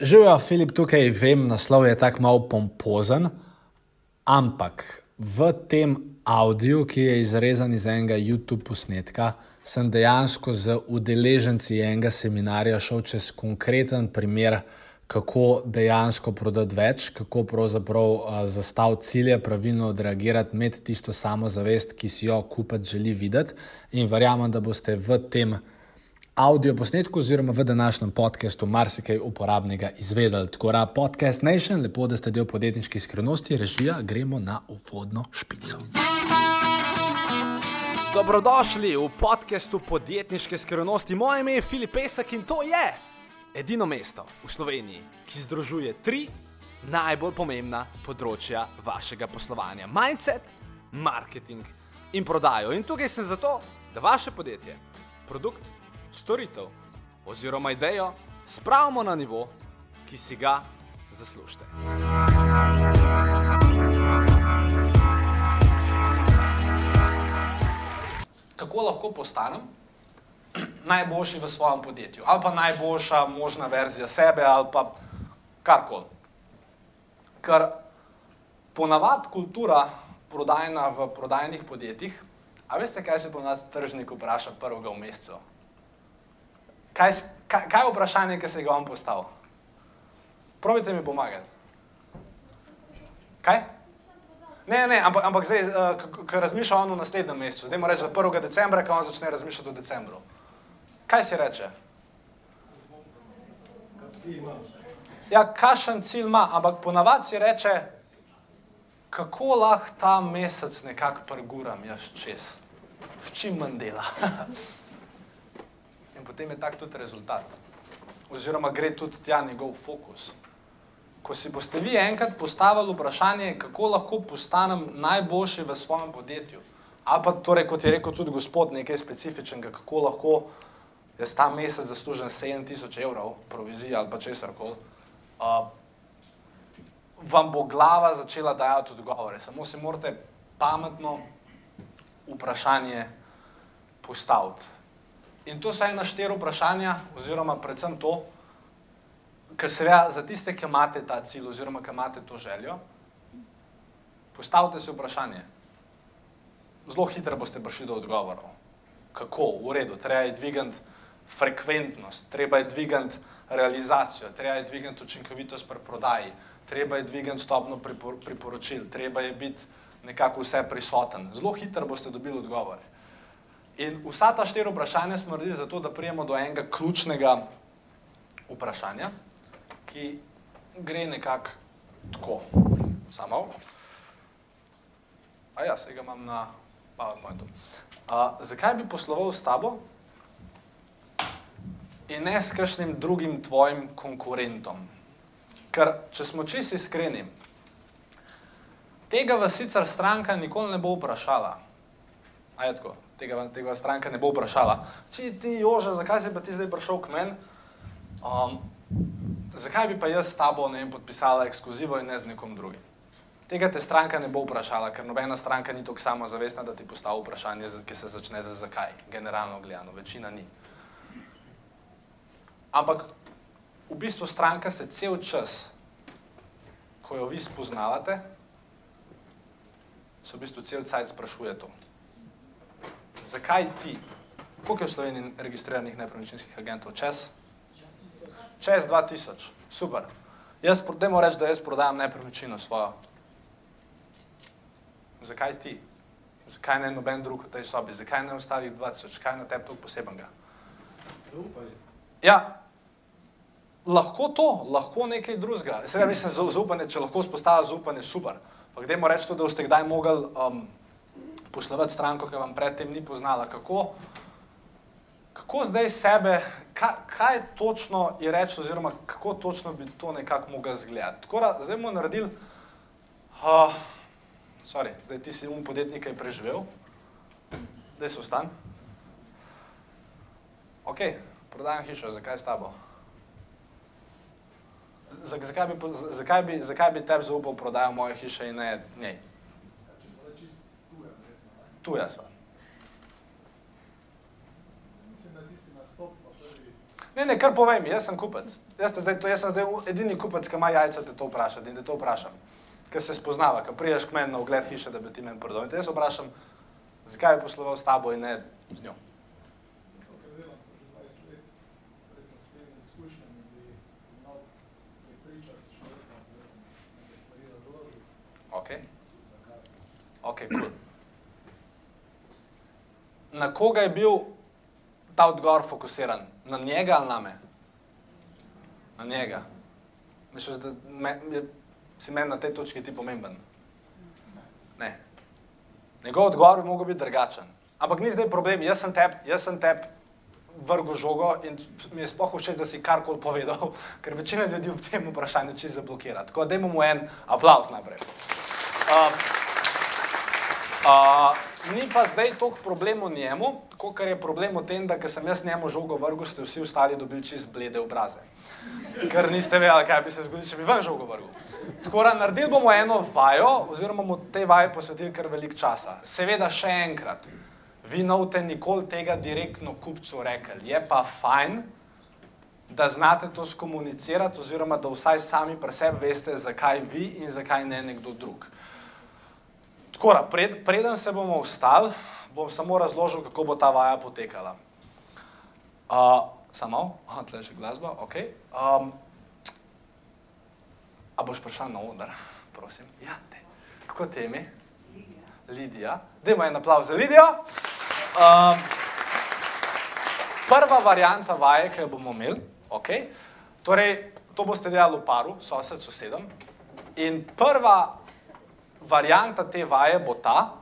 Živijo, Filip, tukaj vem, naslov je tako malo pompozen, ampak v tem avdiu, ki je izrezan iz enega YouTube posnetka, sem dejansko z udeleženci enega seminarja šel čez konkreten primer, kako dejansko prodati več, kako pravzaprav zastaviti cilje, pravilno odreagirati, imeti tisto samozavest, ki si jo kupec želi videti. In verjamem, da boste v tem audio posnetku oziroma v današnjem podkastu marsikaj uporabnega izvedeli. Tako da podcast Nation, lepo, da ste del podjetniške skrivnosti, režija, gremo na uvodno špico. Dobrodošli v podkastu podjetniške skrivnosti. Moje ime je Filip Pesek in to je edino mesto v Sloveniji, ki združuje tri najbolj pomembna področja vašega poslovanja: mindset, marketing in prodajo. In tukaj sem zato, da vaše podjetje, produkt, storitev oziroma idejo spravimo na nivo, ki si ga zaslužite. Kako lahko postanem najboljši v svojem podjetju, ali pa najboljša možna verzija sebe, ali pa karkoli. Ker ponavadi kultura prodajna v prodajnih podjetjih, a veste, kaj se ponavadi tržnik vpraša prvega v mesecu? Kaj, kaj, kaj je vprašanje, ki se ga vam postavil? Probite mi pomagati. Kaj? Ne, ne, ampak, ampak zdaj, uh, ko razmišlja on v naslednjem mesecu, zdaj mora reči za 1. decembra, ko on začne razmišljati o decembru. Kaj si reče? Ja, kakšen cilj ima, ampak ponavadi si reče, kako lahko ta mesec nekako preguram jaz čez, v čim manj dela. Potem je tak tudi rezultat. Oziroma gre tudi tja njegov fokus. Ko si boste vi enkrat postavili vprašanje, kako lahko postanem najboljši v svojem podjetju, ali pa torej, kot je rekel tudi gospod, nekaj specifičnega, kako lahko jaz ta mesec zaslužim 7000 evrov provizije ali pa česar koli, uh, vam bo glava začela dajati odgovore. Samo si morate pametno vprašanje postaviti. In to so ena štiri vprašanja, oziroma predvsem to, kar se ve za tiste, ki imate ta cilj, oziroma ki imate to željo. Postavite si vprašanje. Zelo hitro boste prišli do odgovorov. Kako? V redu, treba je dvigati frekventnost, treba je dvigati realizacijo, treba je dvigati učinkovitost pri prodaji, treba je dvigati stopno pripor priporočil, treba je biti nekako vse prisoten. Zelo hitro boste dobili odgovore. In vsa ta štiri vprašanja smo naredili zato, da prijemo do enega ključnega vprašanja, ki gre nekako tako. Samo. A ja, se ga imam na PowerPointu. Uh, zakaj bi posloval s tabo in ne s kakšnim drugim tvojim konkurentom? Ker, če smo čisto iskreni, tega vas sicer stranka nikoli ne bo vprašala. A je tako? Tega, tega stranka ne bo vprašala. Če ti, Jože, zakaj si pa ti zdaj prišel k meni? Um, zakaj bi pa jaz s tabo ne vem, podpisala ekskluzivo in ne z nekom drugim? Tega te stranka ne bo vprašala, ker nobena stranka ni tako samozavestna, da ti postavi vprašanje, ki se začne z zakaj, generalno gledano, večina ni. Ampak v bistvu stranka se cel čas, ko jo vi spoznavate, se v bistvu cel cajt sprašuje to. Zakaj ti? Koliko je v Sloveniji registriranih nepremičninskih agentov? Čez? Čez 2000. Super. Jaz, dajmo reči, da jaz prodajam nepremičnino svojo. Zakaj ti? Zakaj ne noben drug v tej sobi? Zakaj ne ostalih 2000? Kaj na tebi toliko posebenega? Ja, lahko to, lahko nekaj drugega. Seveda mislim, za zaupanje, če lahko spostavlja zaupanje, super. Pa dajmo reči to, da boste kdaj mogli um, poslovati stranko, ki vam predtem ni poznala. Kako, kako zdaj sebe, kaj, kaj točno je reči, oziroma kako točno bi to nekako mogel izgledati. Tako da zdaj bomo naredili, uh, sorry, zdaj ti si um podjetnik, ki je preživel, da se ostan. Ok, prodajam hišo, zakaj s tabo? Zakaj bi, zakaj bi, zakaj bi tebi zaupal prodajo moje hiše in ne njej? Tuja sva. Ne, ne, kar povej mi, jaz sem kupec. jaz, zdaj, to, jaz sem zdaj edini kupec, ki ima jajca, da to vprašam in da to vprašam. Ker se spoznava, ko priješ k meni na ogled hiše, da bi ti meni prodal. In te jaz vprašam, zakaj je posloval s tabo in ne z njo. Ok. Ok, cool. Na koga je bil ta odgovor fokusiran? Na njega ali na me? Na njega. Misliš, da me, je, si meni na tej točki ti pomemben? Ne. Njegov odgovor bi mogel biti drugačen. Ampak ni zdaj problem, jaz sem tep, jaz sem tep vrgo žogo in mi je sploh všeč, da si karkoli povedal, ker večina ljudi v tem vprašanju čisto zablokira. Tako da mu en aplaus najprej. Uh, uh, ni pa zdaj toliko problem v njemu, kot je problem v tem, da ker sem jaz njemu žogo vrgel, ste vsi ostali dobili čist blede obraze. Ker niste vedeli, kaj bi se zgodilo, če bi vam žogo vrgel. Tako da naredili bomo eno vajo, oziroma bomo tej vaji posvetili kar veliko časa. Seveda še enkrat, vi novte nikoli tega direktno kupcu rekli. Je pa fajn, da znate to skomunicirati, oziroma da vsaj sami pri sebi veste, zakaj vi in zakaj ne nekdo drug. Tako pred, preden se bomo ustali, bom samo razložil, kako bo ta vaja potekala. Uh, samo, aha, tle že glasba, ok. Um, a boš prišla na oder, prosim? Ja, te. Kako te ime? Lidija. Lidija. Dajmo en aplauz za Lidijo. Um, prva varianta vaje, ki jo bomo imeli, ok. Torej, to boste delali v paru, sosed, sosedom. In prva varianta te vaje bo ta,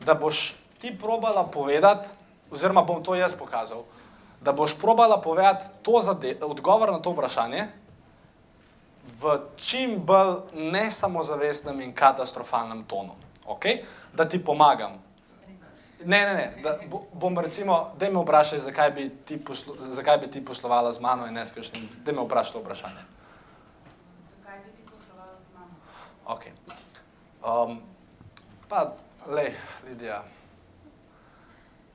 da boš ti probala povedati, oziroma bom to jaz pokazal, da boš probala povedati to odgovor na to vprašanje v čim bolj nesamozavestnem in katastrofalnem tonu. Okay? Da ti pomagam. Ne, ne, ne. Da bom recimo, da me vprašaj, zakaj bi, ti poslo, zakaj bi ti poslovala z mano in ne s kakšnim, da me vprašaj to vprašanje. Zakaj bi ti poslovala z mano? Okay. Um, pa, le, Lidija,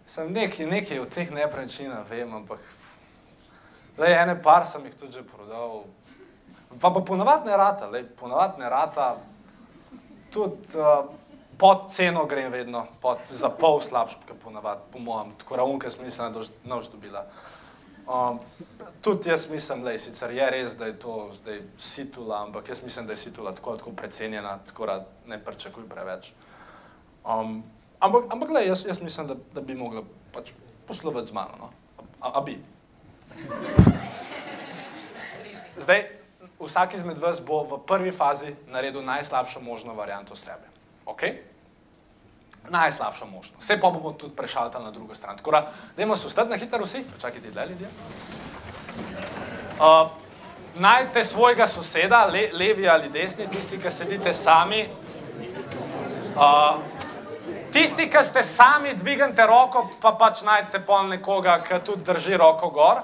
sem nekaj, nekaj od teh nepremičnin, vem, ampak le, ene par sem jih tudi že prodal. Pa pa ponavadi ne rata, le, ponavadi ne rata, tudi uh, pod ceno grem vedno, pod, za pol slabš, kot ponavadi, po mojem, tako ravunke smisla ne nož dobila. Um, tudi jaz mislim, da sicer je res, da je to zdaj situla, ampak jaz mislim, da je situla tako, tako precenjena, tako da ne pričakuj preveč. Um, ampak, ampak le, jaz, jaz mislim, da, da bi mogla pač poslovati z mano. No? A, a bi? Zdaj, vsak izmed vas bo v prvi fazi naredil najslabšo možno varianto sebe. Okay? Najslabša možno. Vse pa bomo tudi prešaltali na drugo stran. Tako da, dajmo se ustati na hitro vsi, počakajte dlje ljudje. Uh, najte svojega soseda, le, levi ali desni, tisti, ki sedite sami. Uh, tisti, ki ste sami, dvignite roko, pa pač najdete pol nekoga, ki tudi drži roko gor.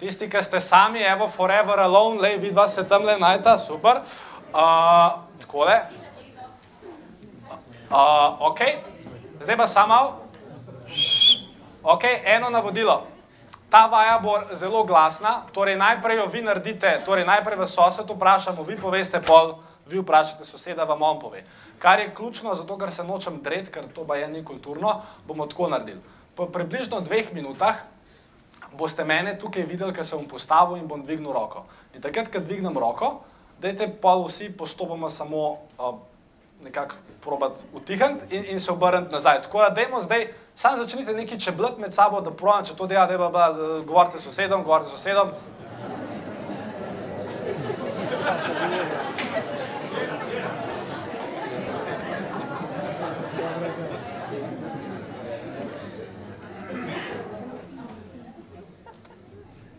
Tisti, ki ste sami, evo, forever alone, le, vidva se tam le najta, super. Uh, takole. Uh, ok, zdaj pa samo. Ok, eno navodilo. Ta vaja bo zelo glasna, torej najprej jo vi naredite, torej najprej vas sosed vprašamo, vi poveste pol, vi vprašate soseda, vam on pove. Kar je ključno, zato ker se nočem dret, ker to pa je ni kulturno, bomo tako naredili. Po približno dveh minutah boste mene tukaj videli, ker se bom postavil in bom dvignil roko. In takrat, ko dvignem roko, dajte pa vsi postopoma samo uh, nekako probati utihniti in, in se obrniti nazaj. Tako da, dajmo zdaj, samo začnite nekaj čebljati med sabo, da pravim, če to dela, da pa govorite sosedom, govorite sosedom.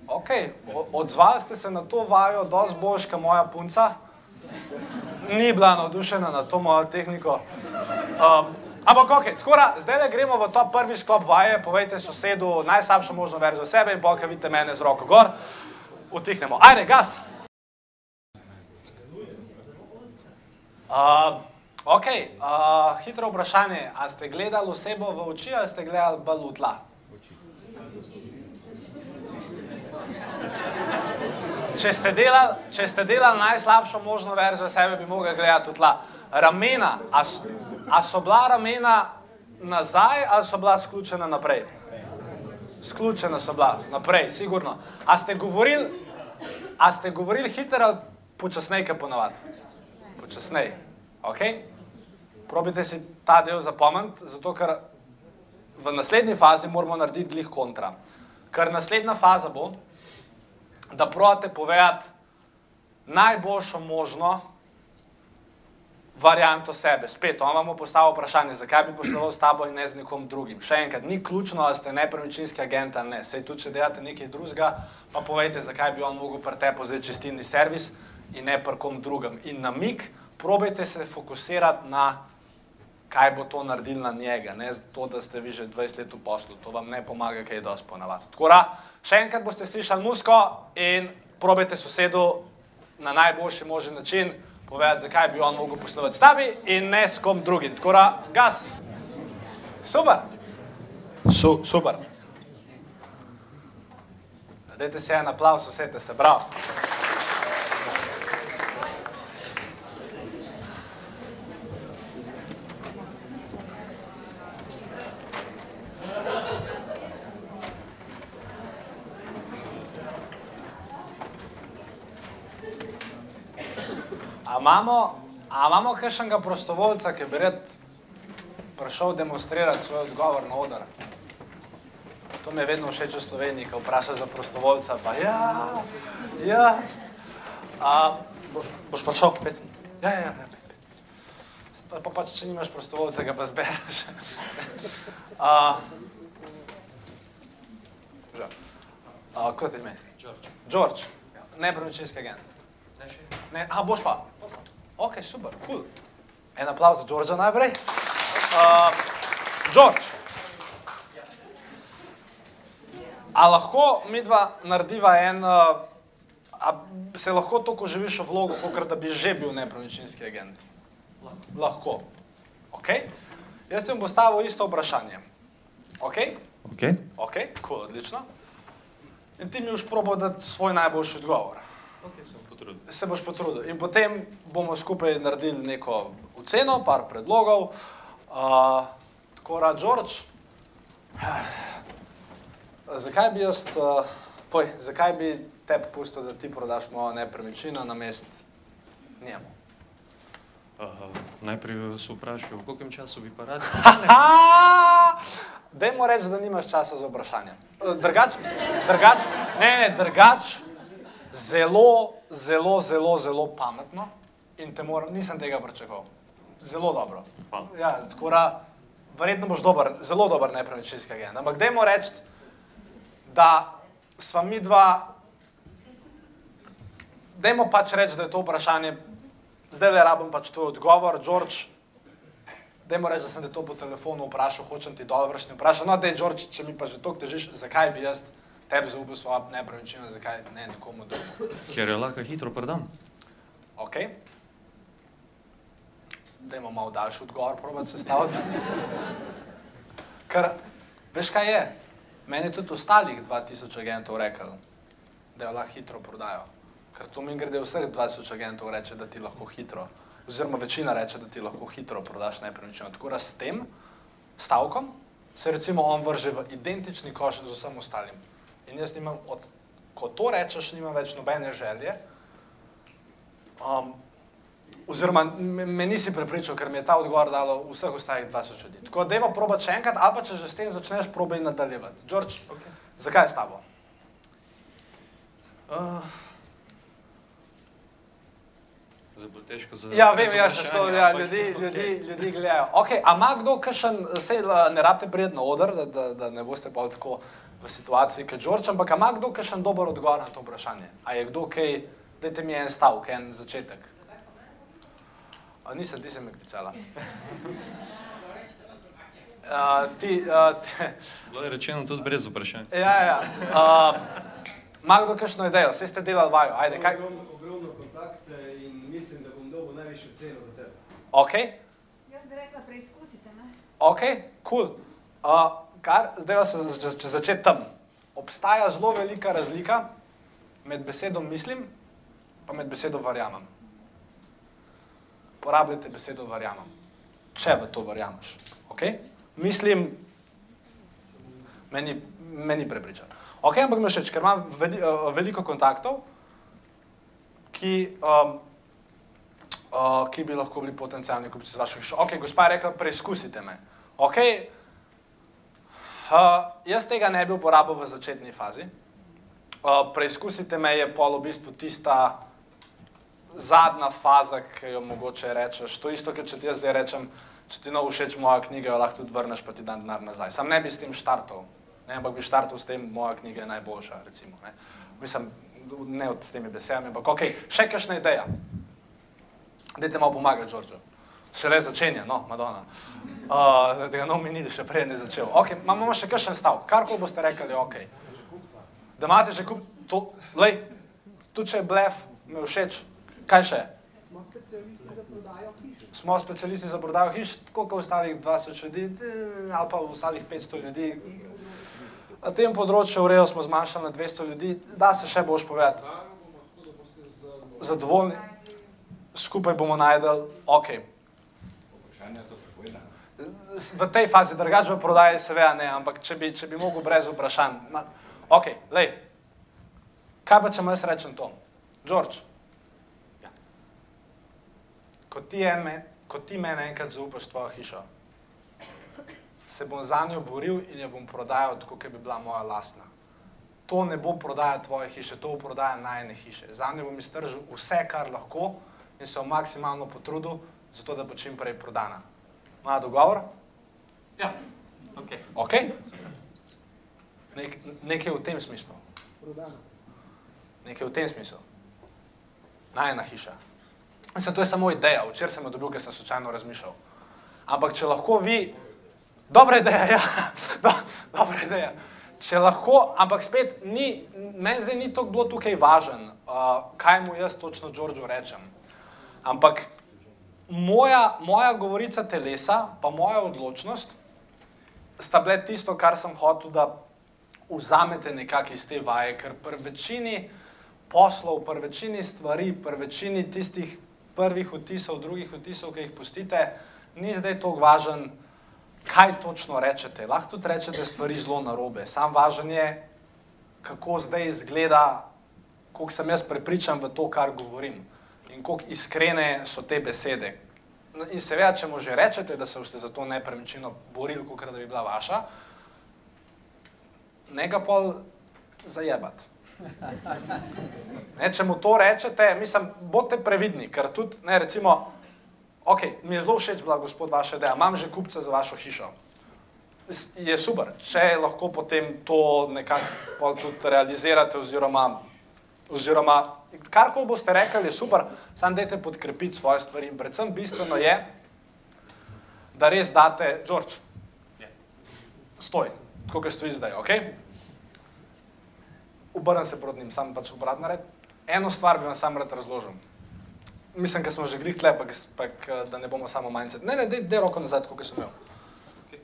Ok, odzvali ste se na to vajo, dosti boljš, kot moja punca ni bila navdušena na to mojo tehniko. Um, ampak, ok, tako da zdaj le gremo v ta prvi sklop vaje, povejte sosedu najslabšo možno verzijo sebe in bolj, vidite mene z roko gor, utihnemo. Ajde, gas! Uh, ok, uh, hitro vprašanje. A ste gledali osebo v oči ali ste gledali bolj v tla? Če ste delali, delali najslabšo možno verzijo sebe, bi mogli gledati v tla. Ramena, a, a so bila ramena nazaj ali so bila sključena naprej? Sključena so bila naprej, sigurno. A ste govorili, govorili hitro ali počasneje, kot ponavadi? Počasneje, ok? Probite si ta del zapomniti, zato ker v naslednji fazi moramo narediti glih kontra. Ker naslednja faza bo, da pravite povedati najboljšo možno varianto sebe. Spet, on vam bo postavil vprašanje, zakaj bi posloval s tabo in ne z nekom drugim. Še enkrat, ni ključno, ali ste nepremičninski agent ali ne. Sej tudi, če delate nekaj drugega, pa povejte, zakaj bi on mogel pri tebi vzeti čistilni servis in ne pri kom drugem. In na mik, probejte se fokusirati na kaj bo to naredilo na njega, ne to, da ste vi že 20 let v poslu. To vam ne pomaga, kaj je dosti ponavadi. Tako da, še enkrat boste slišali musko in probejte sosedu na najboljši možen način povedati, zakaj bi on mogel poslovati s tebi in ne s kom drugim. Tako da, gas. Super. Su, super. Dajte si en aplaus, vse se bravo. Imamo, a imamo kakšnega prostovoljca, ki bi rad prišel demonstrirati svoj odgovor na oder? To mi je vedno všeč v Sloveniji, ko vpraša za prostovoljca. Pa ja, jaz. A, boš, boš prišel, pet. Ja, ja, ja, pet, pet. Pa, pa pač, če nimaš prostovoljca, ga pa zbereš. A, žal. A, kot je ime? George. George, nepremičninski agent. Ne še? Ne, a boš pa? Ok, super. Cool. En aplauz za Đorđa najprej. Uh, George. A lahko mi dva narediva en, uh, a se lahko toliko živiš v vlogu, kot da bi že bil nepremičninski agent? Lahko. Ok. Jaz ti bom postavil isto vprašanje. Ok? Ok. Ok, cool, odlično. In ti mi boš probal dati svoj najboljši odgovor Ok, sem potrudil. se boš potrudil. In potem bomo skupaj naredili neko oceno, par predlogov. Uh, tako rad, George. Zakaj bi jaz, uh, poj, zakaj bi te pustil, da ti prodaš mojo nepremičnino na mest njemu? Uh, najprej bi vas vprašal, v koliko času bi pa rad? Dajmo reči, da nimaš časa za vprašanje. Drugač, drugač, ne, ne, drugač, zelo, zelo, zelo, zelo pametno in te moram, nisem tega pričakoval. Zelo dobro. Hvala. Ja, tako da, verjetno boš dober, zelo dober nepremičninski agent. Ampak dajmo reči, da sva mi dva, dajmo pač reči, da je to vprašanje, zdaj le rabim pač tvoj odgovor, George, Dajmo reči, da sem te to po telefonu vprašal, hočem ti dol vršiti. Vprašal, no, dej, George, če mi pa že toliko težiš, zakaj bi jaz tebi zaupal svojo nepremičnino, zakaj ne nekomu drugemu. Ker jo lahko hitro prodam. Ok? Dajmo malo daljši odgovor, probati sestaviti. Ker, veš kaj je? Meni je tudi ostalih 2000 agentov rekel, da jo lahko hitro prodajo. Ker to mi grede vseh 2000 agentov reče, da ti lahko hitro, oziroma večina reče, da ti lahko hitro prodaš nepremičnino. Tako da s tem stavkom se recimo on vrže v identični koš z vsem ostalim. In jaz nimam, od, ko to rečeš, nimam več nobene želje, Um, oziroma, me, me nisi prepričal, ker mi je ta odgovor dalo vseh ostalih 20 ljudi. Tako da, dajmo probati še enkrat, ali pa če že s tem začneš, probaj nadaljevati. George, Okay. zakaj je s tabo? Uh, zdaj bo težko za. Ja, vem, ja, to, ja, ljudi, okej. ljudi, ljudi gledajo. Okay, a ima kdo kakšen, sej ne rabite prijetno odr, da, da, da ne boste pa tako v situaciji kot George, ampak ima kdo kakšen dober odgovor na to vprašanje? A je kdo kaj, dajte mi en stavek, en začetek. A, nisem, ti sem klicala. Uh, ti, uh, ti, Bilo je rečeno tudi brez vprašanja. ja, ja. Uh, ima kdo kakšno idejo? Vse ste delali vajo, ajde, kaj? Ogromno, ogromno kontakte in mislim, da bom dobil najvišjo ceno za tebe. Ok, Jaz bi rekla, preizkusite, ne? ok, cool. Uh, kar, zdaj pa se za- če začeti tam. Obstaja zelo velika razlika med besedo mislim, pa med besedo verjamem. Porabljajte besedo verjamem, če v to verjameš. Okay? Mislim, meni, meni prepričan. Ok, ampak mi všeč, ker imam veli, uh, veliko kontaktov, ki, um, uh, ki bi lahko bili potencijalni kupci z vaših šol. Ok, gospa je rekla, preizkusite me. Ok, uh, jaz tega ne bi uporabil v začetni fazi. Uh, preizkusite me je pol v bistvu tista zadnja faza, ki jo mogoče rečeš. To isto, kot če ti jaz zdaj rečem, če ti no všeč moja knjiga, jo lahko tudi vrneš, pa ti dan denar nazaj. Sam ne bi s tem štartov. Ne, ampak bi štartil s tem, moja knjiga je najboljša. Recimo, ne. Mislim, ne od s temi besedami, ampak ok, še kakšna ideja. Dajte malo pomagati, Đorđo. Še le začenja, no, Madonna. Uh, da ga no minili, še prej ne začel. Ok, imamo še kakšen stav. Karkoli boste rekli, ok. Da imate že kup, to, lej, tudi če je blef, mi je všeč, kaj še? Smo specialisti za prodajo hiš. Smo specialisti za prodajo hiš, koliko ostalih 20 ljudi, eh, ali pa ostalih 500 ljudi. Na tem področju v Reju smo zmanjšali na 200 ljudi, da se še boš povedati. Zadovoljni, skupaj bomo najdel, ok. V tej fazi, drugače v prodaji, seveda ne, ampak če bi, če bi mogel brez vprašanj. Ma, ok, lej. Kaj pa če mu jaz rečem to? George, ja. ko ti, en, me, ko ti meni enkrat zaupaš tvojo hišo, se bom za njo boril in jo bom prodajal tako, kot bi bila moja lastna. To ne bo prodaja tvoje hiše, to bo prodaja najne hiše. Za njo bom iztržil vse, kar lahko in se bom maksimalno potrudil, zato da bo čim prej prodana. Ima dogovor? Ja, ok. Ok? Nek, nekaj v tem smislu. Prodano. Nekaj v tem smislu. Najna hiša. Mislim, to je samo ideja. Včeraj sem jo dobil, ker sem slučajno razmišljal. Ampak če lahko vi Dobra ideja, ja. Do, dobra ideja. Če lahko, ampak spet, ni, meni zdaj ni to bilo tukaj važen, uh, kaj mu jaz točno Đorđu rečem. Ampak moja, moja govorica telesa, pa moja odločnost, sta bile tisto, kar sem hotel, da vzamete nekako iz te vaje, ker pri večini poslov, pri večini stvari, pri večini tistih prvih vtisov, drugih vtisov, ki jih pustite, ni zdaj to važen kaj točno rečete. Lahko tudi rečete stvari zelo narobe. Sam važen je, kako zdaj izgleda, koliko sem jaz prepričan v to, kar govorim in koliko iskrene so te besede. In seveda, če mu že rečete, da se boste za to nepremičnino borili, kot da bi bila vaša, ne ga pol zajebati. Ne, če mu to rečete, mislim, bodite previdni, ker tudi, ne, recimo, ok, mi je zelo všeč bila gospod vaša ideja, imam že kupca za vašo hišo. Je super, če lahko potem to nekako tudi realizirate oziroma, oziroma karkoli boste rekli, je super, samo dajte podkrepiti svoje stvari in predvsem bistveno je, da res date, George, stoj, tako kot stoji zdaj, ok? Obrnem se proti njim, sam pač obratno red. Eno stvar bi vam sam rad razložil. Mislim, da smo že glih tle, pa, pa da ne bomo samo manjce. Ne, ne, dej, dej roko nazaj, kot sem imel.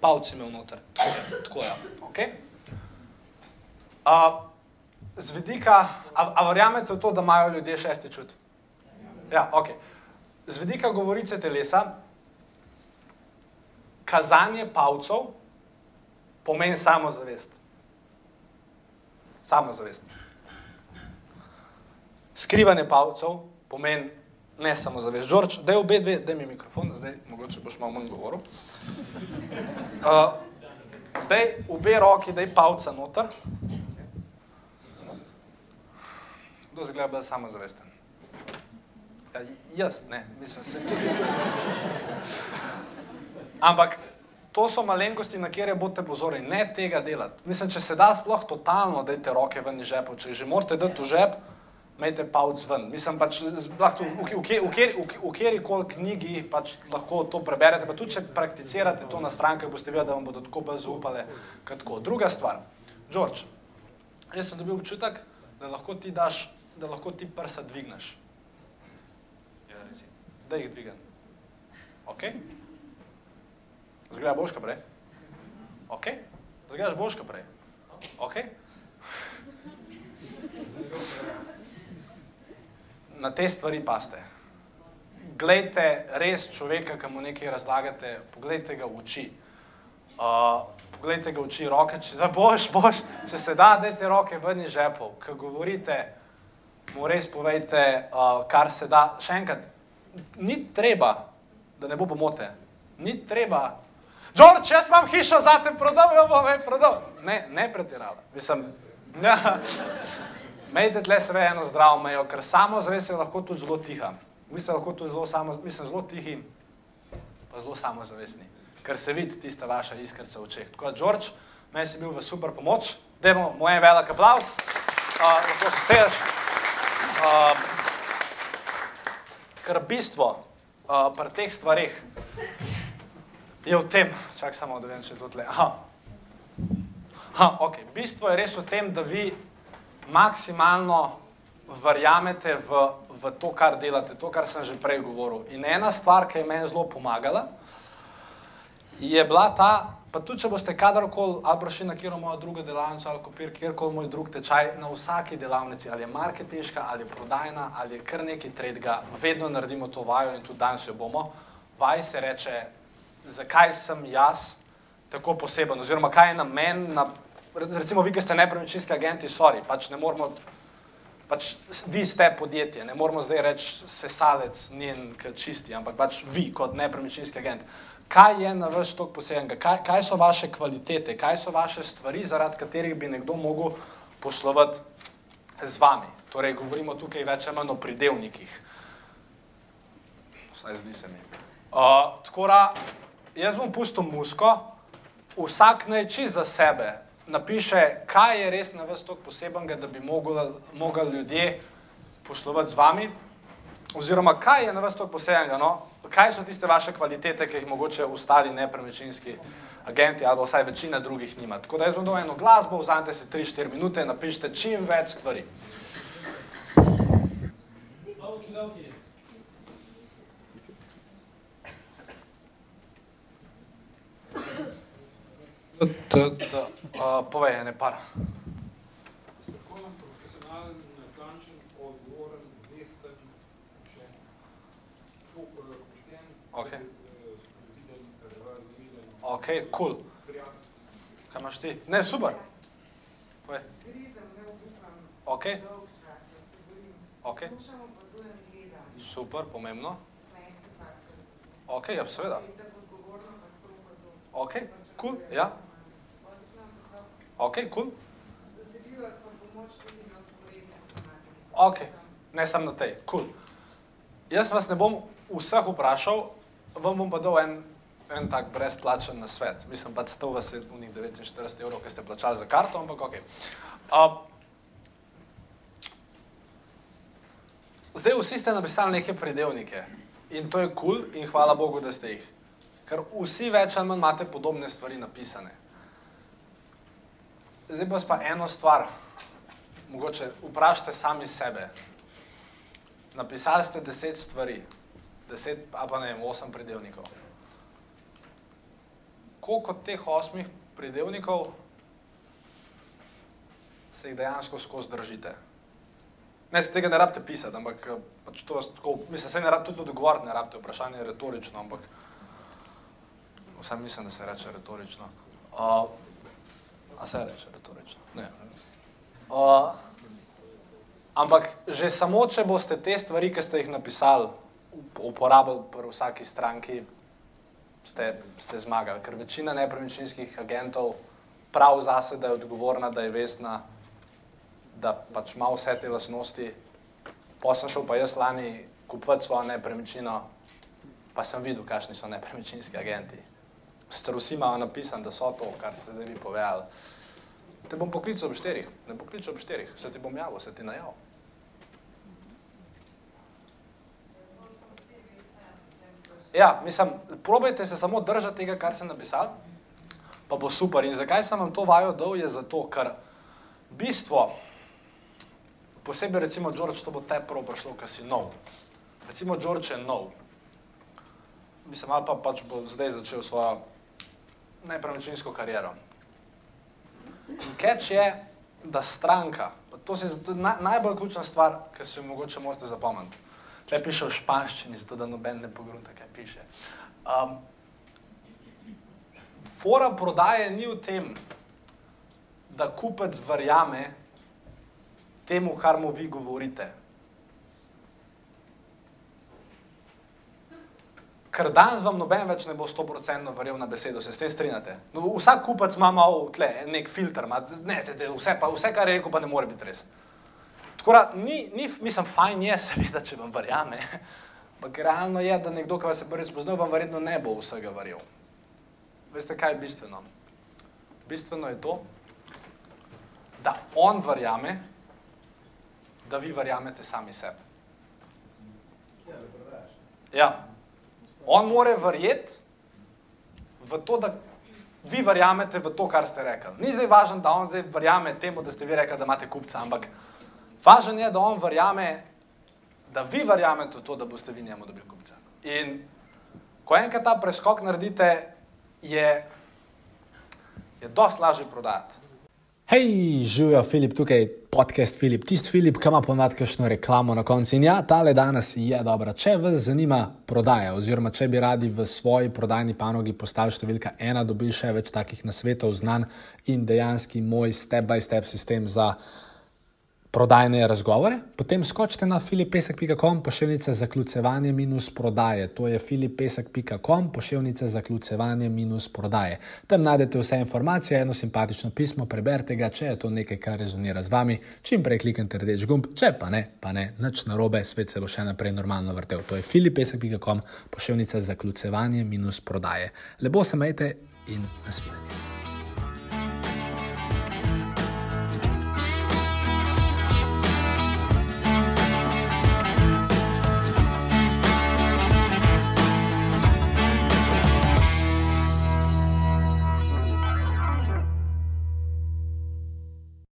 Palci imel noter, tako je, tako je, ok? Uh, z vidika, a, a verjamete v to, da imajo ljudje šesti čut? Ja, ok. Z vidika govorice telesa, kazanje palcev pomeni samozavest. Samozavest. Skrivanje palcev pomeni ne samozavest. Žorč, daj obe dve, daj mi mikrofon, zdaj mogoče boš malo manj govoril. Uh, daj obe roki, daj palca noter. Kdo zgleda bolj samozavesten? Ja, jaz, ne, mislim se tudi. Ampak to so malenkosti, na kjer boste pozorni, ne tega delati. Mislim, če se da sploh totalno, dajte roke ven iz žepov, če že morate dati v žep, imejte palc ven. Mislim pač, lahko v, v, v, v, v kjeri koli knjigi pač lahko to preberete, pa tudi če prakticirate to na strankah, boste videli, da vam bodo tako bolj zaupale, kot tako. Druga stvar, George, jaz sem dobil občutek, da lahko ti daš, da lahko ti prsa dvigneš. Ja, reci. Da jih dvigam. Ok? Zgleda boš prej? Ok? Zgledaš boš prej? Ok? Na te stvari paste. Glejte res človeka, ki mu nekaj razlagate, poglejte ga v oči. Uh, poglejte ga v oči, roke, če da boš, boš, če se da, dajte roke ven iz žepov. Ko govorite, mu res povejte, uh, kar se da. Še enkrat, ni treba, da ne bo pomote. Ni treba. George, jaz imam hišo za te, prodal jo bom, ej, prodal. Ne, ne pretirava. Mislim, ja. Mejte tle sve eno zdravo mejo, ker samo zavest je lahko tudi zelo tiha. Vi ste lahko tudi zelo samo, mislim, zelo tihi, pa zelo samozavestni. Ker se vidi tista vaša iskrca v očeh. Tako da, George, meni si bil v super pomoč. Mu en velik aplaus. Uh, lahko se sedeš. Uh, ker bistvo uh, pri teh stvarih je v tem, čak samo da vem, če je to tle. Aha. Ha, okay. Bistvo je res v tem, da vi maksimalno verjamete v, v to, kar delate, to, kar sem že prej govoril. In ena stvar, ki je meni zelo pomagala, je bila ta, pa tudi če boste kadarkoli, ali prišli na kjer moja druga delavnica, ali kopir, kjerkoli moj drug tečaj, na vsaki delavnici, ali je marketinška, ali je prodajna, ali je kar neki tretjega, vedno naredimo to vajo in tudi danes jo bomo. Vaj se reče, zakaj sem jaz tako poseben, oziroma kaj je namen, na, recimo vi, ki ste nepremičninski agenti, sorry, pač ne moramo, pač vi ste podjetje, ne moramo zdaj reči sesalec njen čisti, ampak pač vi kot nepremičninski agent. Kaj je na vas tok posebenega, kaj, kaj so vaše kvalitete, kaj so vaše stvari, zaradi katerih bi nekdo mogel poslovati z vami. Torej, govorimo tukaj več ali manj o pridevnikih. Vsaj zdi se mi. Uh, tako da, jaz bom pustil musko, vsak naj čist za sebe napiše, kaj je res na vas tako posebenega, da bi mogli ljudje poslovati z vami, oziroma kaj je na vas tako posebenega, no? Kaj so tiste vaše kvalitete, ki jih mogoče ostali nepremičninski agenti ali vsaj večina drugih nima. Tako da jaz bom dal eno glasbo, vzamete se 3-4 minute in napišite čim več stvari. Oki, oki. Povej, ene par. Razumiden, Ok, kul. Cool. Kaj imaš ti? Ne, super. Povej. Ok, ok. Super, pomembno. Ok, ja, seveda. Ok, kul, cool. ja. Ok, kul. Cool. Ok, ne samo na tej, kul. Cool. Jaz vas ne bom vseh vprašal, vam bom pa dal en, en tak brezplačen nasvet. Mislim pa, da vas je unih 49 evrov, ki ste plačali za karto, ampak ok. Uh, zdaj vsi ste napisali neke pridevnike in to je kul cool in hvala Bogu, da ste jih. Ker vsi več ali manj imate podobne stvari napisane. Zdaj pa pa eno stvar, mogoče vprašajte sami sebe. Napisali ste deset stvari, deset, ali pa ne vem, osem pridevnikov. Koliko teh osmih pridevnikov se jih dejansko skozi držite? Ne, se tega ne rabite pisati, ampak eh, pač to vas tako, mislim, se ne rabite tudi odgovoriti, ne rabite vprašanje je retorično, ampak vsem mislim, da se reče retorično. Uh, a se reče retorično? Ne. Uh, Ampak že samo, če boste te stvari, ki ste jih napisali, uporabili pri vsaki stranki, ste, ste zmagali. Ker večina nepremičninskih agentov prav zase, da je odgovorna, da je vestna, da pač ima vse te lastnosti. Pa sem šel pa jaz lani kupovati svojo nepremičnino, pa sem videl, kakšni so nepremičninski agenti. Sicer vsi imajo napisano, da so to, kar ste zdaj vi povedali. Te bom poklical ob štirih, ne poklical ob štirih, se ti bom javil, se ti najavil. Ja, mislim, probajte se samo držati tega, kar sem napisal, pa bo super. In zakaj sem vam to vajo dal, je zato, ker bistvo, posebej recimo George, to bo te prav prišlo, ker si nov. Recimo George je nov. Mislim, ali pa pač bo zdaj začel svojo nepremičninsko kariero. In catch je, da stranka, To je na, najbolj ključna stvar, ki si jo mogoče morate zapomniti. Tle piše v španščini, zato da noben ne pogrunta, kaj piše. Um, fora prodaje ni v tem, da kupec verjame temu, kar mu vi govorite. Ker danes vam noben več ne bo 100% verjel na besedo, se s tem strinjate. No, vsak kupec ima malo tle, nek filter, ima, ne, te, te, vse, pa, vse, kar je rekel, pa ne more biti res. Tako da, ni, ni, mislim, fajn je, seveda, če vam verjame. Ampak realno je, da nekdo, ki vas je prvič spoznal, vam verjetno ne bo vsega verjel. Veste, kaj je bistveno? Bistveno je to, da on verjame, da vi verjamete sami sebi. Ja. On more verjeti v to, da vi verjamete v to, kar ste rekli. Ni zdaj važno, da on zdaj verjame temu, da ste vi rekli, da imate kupca, ampak važno je, da on verjame, da vi verjamete v to, da boste vi njemu dobili kupca. In ko enkrat ta preskok naredite, je, je dosti lažje prodajati. Hej, živijo Filip tukaj, podcast Filip, tisti Filip, ki ima ponad kakšno reklamo na koncu. In ja, tale danes je dobra. Če vas zanima prodaja, oziroma če bi radi v svoji prodajni panogi postali številka ena, dobili še več takih nasvetov, znan in dejanski moj step-by-step sistem za prodajne razgovore, potem skočite na filipesek.com, pošiljnica zaključevanje minus prodaje. To je filipesek.com, pošiljnica zaključevanje minus prodaje. Tam najdete vse informacije, eno simpatično pismo, preberite ga, če je to nekaj, kar rezonira z vami, čim prej kliknite rdeč gumb, če pa ne, pa ne, nič narobe, svet se bo še naprej normalno vrtel. To je filipesek.com, pošiljnica zaključevanje minus prodaje. Lepo se majte in nasvidenje.